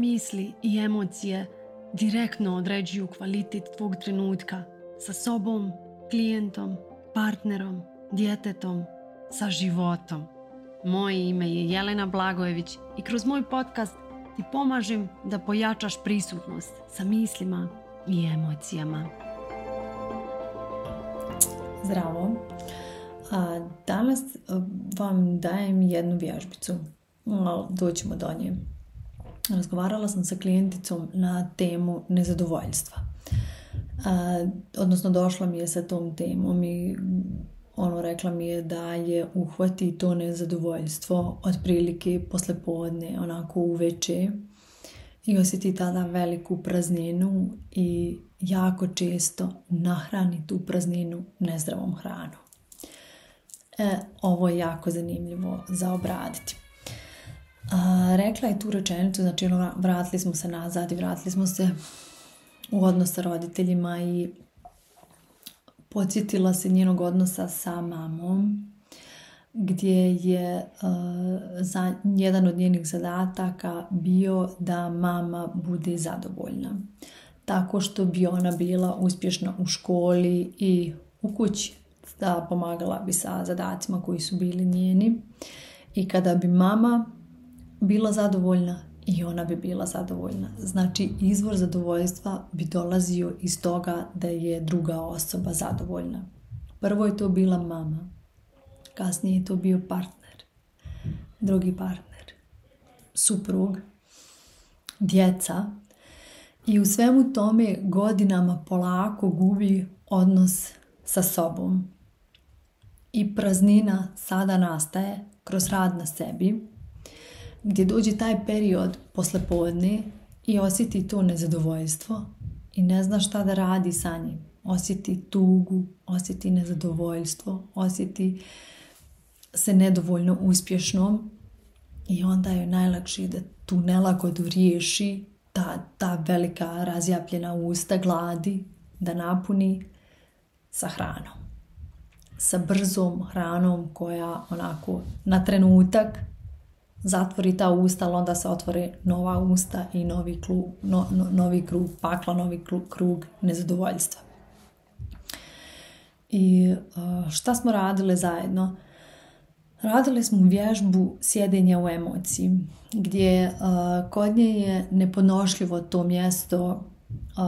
misli i emocije direktno određuju kvalitet tvog trenutka sa sobom, klijentom, partnerom, djetetom, sa životom. Moje ime je Jelena Blagojević i kroz moj podcast ti pomažem da pojačaš prisutnost sa mislima i emocijama. Zdravo. A danas e, vam dajem jednu vježbicu. Doćemo do nje razgovarala sam sa klijenticom na temu nezadovoljstva. A, odnosno došla mi je sa tom temom i ono rekla mi je da je uhvati to nezadovoljstvo otprilike posle podne, onako uveče i osjeti tada veliku prazninu i jako često nahrani tu prazninu nezdravom hranom. E, ovo je jako zanimljivo za obraditi rekla je tu rečenicu, znači ono, vratili smo se nazad i vratili smo se u odnos sa roditeljima i podsjetila se njenog odnosa sa mamom gdje je za, jedan od njenih zadataka bio da mama bude zadovoljna. Tako što bi ona bila uspješna u školi i u kući. Da pomagala bi sa zadacima koji su bili njeni. I kada bi mama bila zadovoljna i ona bi bila zadovoljna. Znači, izvor zadovoljstva bi dolazio iz toga da je druga osoba zadovoljna. Prvo je to bila mama, kasnije je to bio partner, drugi partner, suprug, djeca. I u svemu tome godinama polako gubi odnos sa sobom. I praznina sada nastaje kroz rad na sebi, gdje dođe taj period posle podne i osjeti to nezadovoljstvo i ne zna šta da radi sa njim. Osjeti tugu, osjeti nezadovoljstvo, osjeti se nedovoljno uspješnom i onda je najlakše da tu nelagodu riješi, ta, ta velika razjapljena usta gladi, da napuni sa hranom. Sa brzom hranom koja onako na trenutak zatvori ta usta, ali onda se otvore nova usta i novi, novi krug pakla, novi klub, krug nezadovoljstva. I e, šta smo radile zajedno? Radili smo vježbu sjedenja u emociji, gdje e, kod nje je neponošljivo to mjesto e,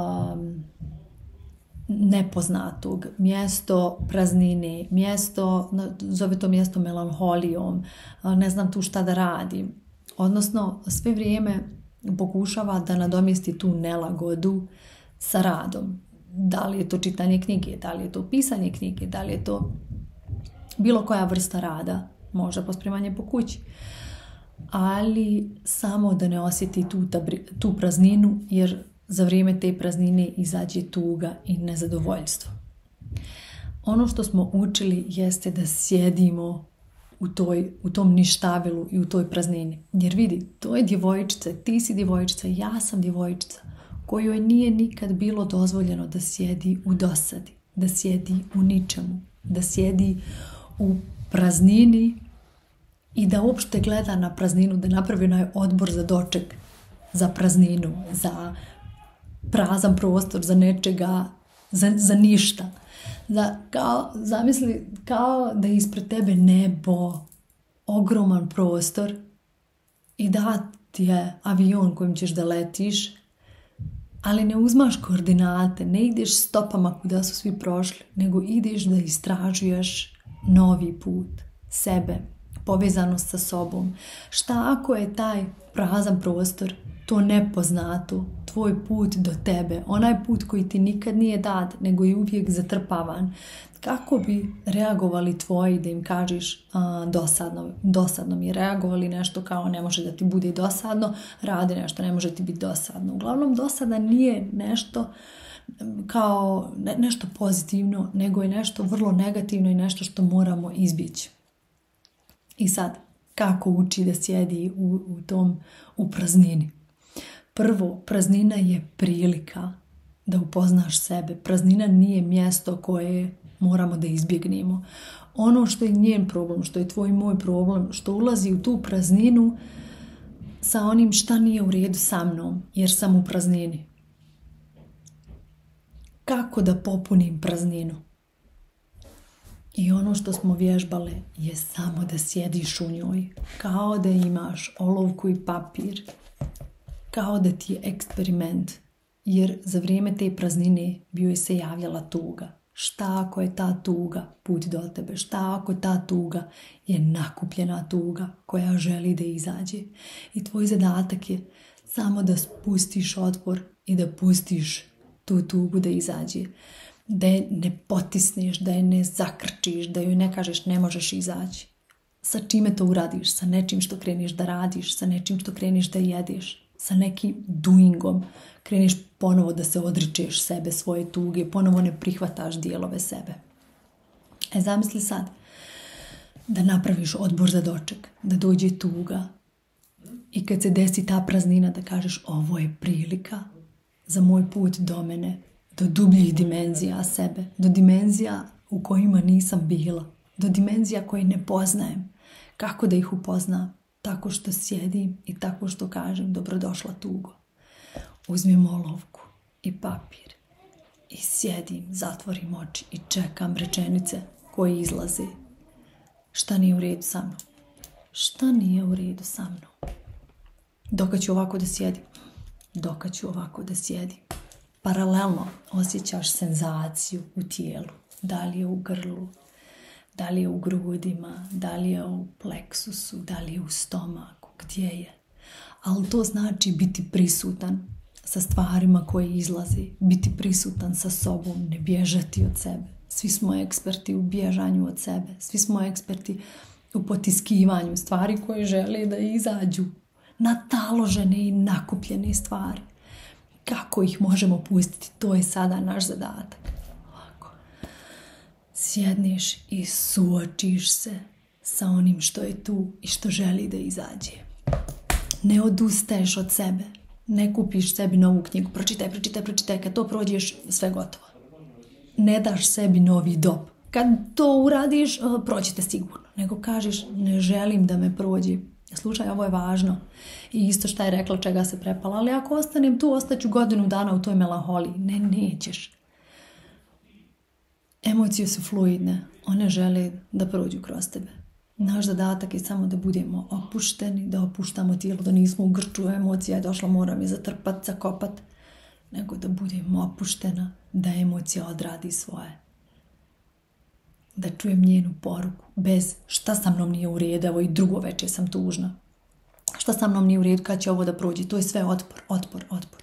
nepoznatog, mjesto praznine, mjesto, zove to mjesto melanholijom, ne znam tu šta da radim. Odnosno, sve vrijeme pokušava da nadomjesti tu nelagodu sa radom. Da li je to čitanje knjige, da li je to pisanje knjige, da li je to bilo koja vrsta rada, možda pospremanje po kući. Ali samo da ne osjeti tu, tu prazninu, jer za vrijeme te praznine izađe tuga i nezadovoljstvo. Ono što smo učili jeste da sjedimo u, toj, u tom ništavilu i u toj praznini. Jer vidi, to je djevojčica, ti si djevojčica, ja sam djevojčica, kojoj nije nikad bilo dozvoljeno da sjedi u dosadi, da sjedi u ničemu, da sjedi u praznini i da uopšte gleda na prazninu, da napravi onaj odbor za doček, za prazninu, za prazan prostor za nečega, za, za ništa. Da, kao, zamisli kao da je ispred tebe nebo, ogroman prostor i da ti je avion kojim ćeš da letiš, ali ne uzmaš koordinate, ne ideš stopama kuda su svi prošli, nego ideš da istražuješ novi put, sebe, povezanost sa sobom. Šta ako je taj prazan prostor, to nepoznato, tvoj put do tebe, onaj put koji ti nikad nije dat, nego je uvijek zatrpavan. Kako bi reagovali tvoji da im kažeš a, dosadno, dosadno mi reagovali nešto kao ne može da ti bude dosadno, radi nešto, ne može ti biti dosadno. Uglavnom dosada nije nešto kao ne, nešto pozitivno, nego je nešto vrlo negativno i nešto što moramo izbjeći. I sad, kako uči da sjedi u, u tom u praznini? Prvo, praznina je prilika da upoznaš sebe. Praznina nije mjesto koje moramo da izbjegnemo. Ono što je njen problem, što je tvoj moj problem, što ulazi u tu prazninu sa onim šta nije u redu sa mnom, jer sam u praznini. Kako da popunim prazninu? I ono što smo vježbale je samo da sjediš u njoj, kao da imaš olovku i papir kao da ti je eksperiment. Jer za vrijeme te praznine bi je se javljala tuga. Šta ako je ta tuga put do tebe? Šta ako ta tuga je nakupljena tuga koja želi da izađe? I tvoj zadatak je samo da spustiš otvor i da pustiš tu tugu da izađe. Da je ne potisneš, da je ne zakrčiš, da joj ne kažeš ne možeš izaći. Sa čime to uradiš? Sa nečim što kreniš da radiš, sa nečim što kreniš da jedeš, sa nekim doingom. Kreneš ponovo da se odričeš sebe, svoje tuge, ponovo ne prihvataš dijelove sebe. E zamisli sad da napraviš odbor za doček, da dođe tuga i kad se desi ta praznina da kažeš ovo je prilika za moj put do mene, do dubljih dimenzija sebe, do dimenzija u kojima nisam bila, do dimenzija koje ne poznajem, kako da ih upoznam, tako što sjedim i tako što kažem dobrodošla tugo. Uzmem olovku i papir i sjedim, zatvorim oči i čekam rečenice koje izlaze. Šta nije u redu sa mnom? Šta nije u redu sa mnom? Doka ću ovako da sjedim? Doka ću ovako da sjedim? Paralelno osjećaš senzaciju u tijelu. Da li je u grlu, da li je u grudima, da li je u pleksusu, da li je u stomaku, gdje je. Ali to znači biti prisutan sa stvarima koje izlazi, biti prisutan sa sobom, ne bježati od sebe. Svi smo eksperti u bježanju od sebe, svi smo eksperti u potiskivanju stvari koje žele da izađu. Nataložene i nakupljene stvari. Kako ih možemo pustiti, to je sada naš zadatak sjedniš i suočiš se sa onim što je tu i što želi da izađe. Ne odustaješ od sebe. Ne kupiš sebi novu knjigu. Pročitaj, pročitaj, pročitaj. Kad to prođeš, sve gotovo. Ne daš sebi novi dob. Kad to uradiš, eh, te sigurno. Nego kažeš, ne želim da me prođe. Slušaj, ovo je važno. I isto šta je rekla, čega se prepala. Ali ako ostanem tu, ostaću godinu dana u toj melaholi. Ne, nećeš. Emocije su fluidne, one žele da prođu kroz tebe. Naš zadatak je samo da budemo opušteni, da opuštamo tijelo, da nismo u grču emocija je došla, moram je zatrpat, zakopat, nego da budemo opuštena, da emocija odradi svoje. Da čujem njenu poruku, bez šta sa mnom nije u redu, evo i drugo večer sam tužna. Šta sa mnom nije u redu, kad će ovo da prođe, to je sve otpor, otpor, otpor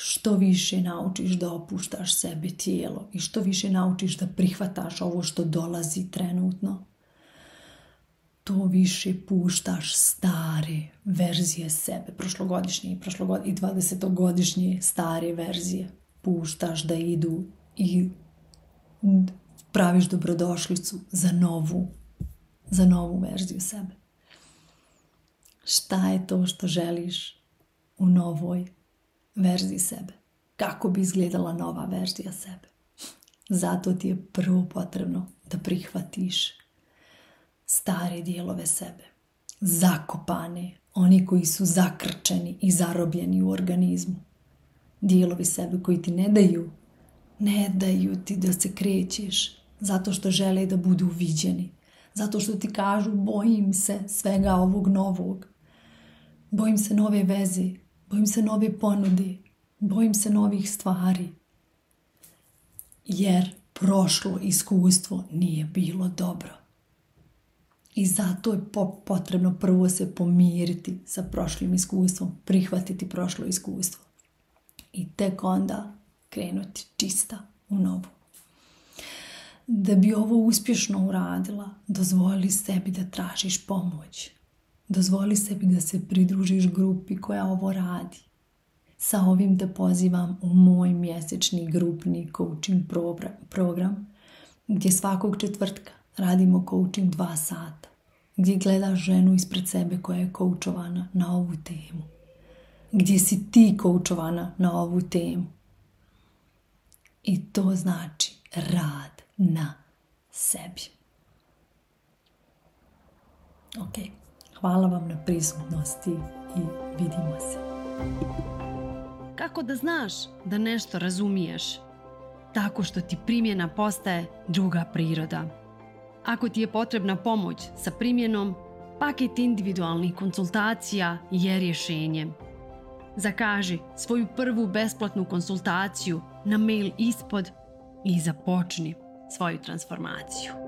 što više naučiš da opuštaš sebe tijelo i što više naučiš da prihvataš ovo što dolazi trenutno, to više puštaš stare verzije sebe, prošlogodišnje i, i 20-godišnje stare verzije. Puštaš da idu i praviš dobrodošlicu za novu, za novu verziju sebe. Šta je to što želiš u novoj verziji sebe. Kako bi izgledala nova verzija sebe. Zato ti je prvo potrebno da prihvatiš stare dijelove sebe. Zakopane, oni koji su zakrčeni i zarobljeni u organizmu. Dijelovi sebe koji ti ne daju, ne daju ti da se krećeš zato što žele da budu viđeni. Zato što ti kažu bojim se svega ovog novog. Bojim se nove veze, bojim se nove ponudi, bojim se novih stvari. Jer prošlo iskustvo nije bilo dobro. I zato je potrebno prvo se pomiriti sa prošlim iskustvom, prihvatiti prošlo iskustvo. I tek onda krenuti čista u novu. Da bi ovo uspješno uradila, dozvoli sebi da tražiš pomoć. Dozvoli sebi da se pridružiš grupi koja ovo radi. Sa ovim te pozivam u moj mjesečni grupni coaching program gdje svakog četvrtka radimo coaching dva sata, gdje gledaš ženu ispred sebe koja je koučovana na ovu temu, gdje si ti koučovana na ovu temu. I to znači rad na sebi. Ok. Hvala vam na prisutnosti i vidimo se. Kako da znaš da nešto razumiješ? Tako što ti primjena postaje druga priroda. Ako ti je potrebna pomoć sa primjenom, paket individualnih konsultacija je rješenje. Zakaži svoju prvu besplatnu konsultaciju na mail ispod i započni svoju transformaciju.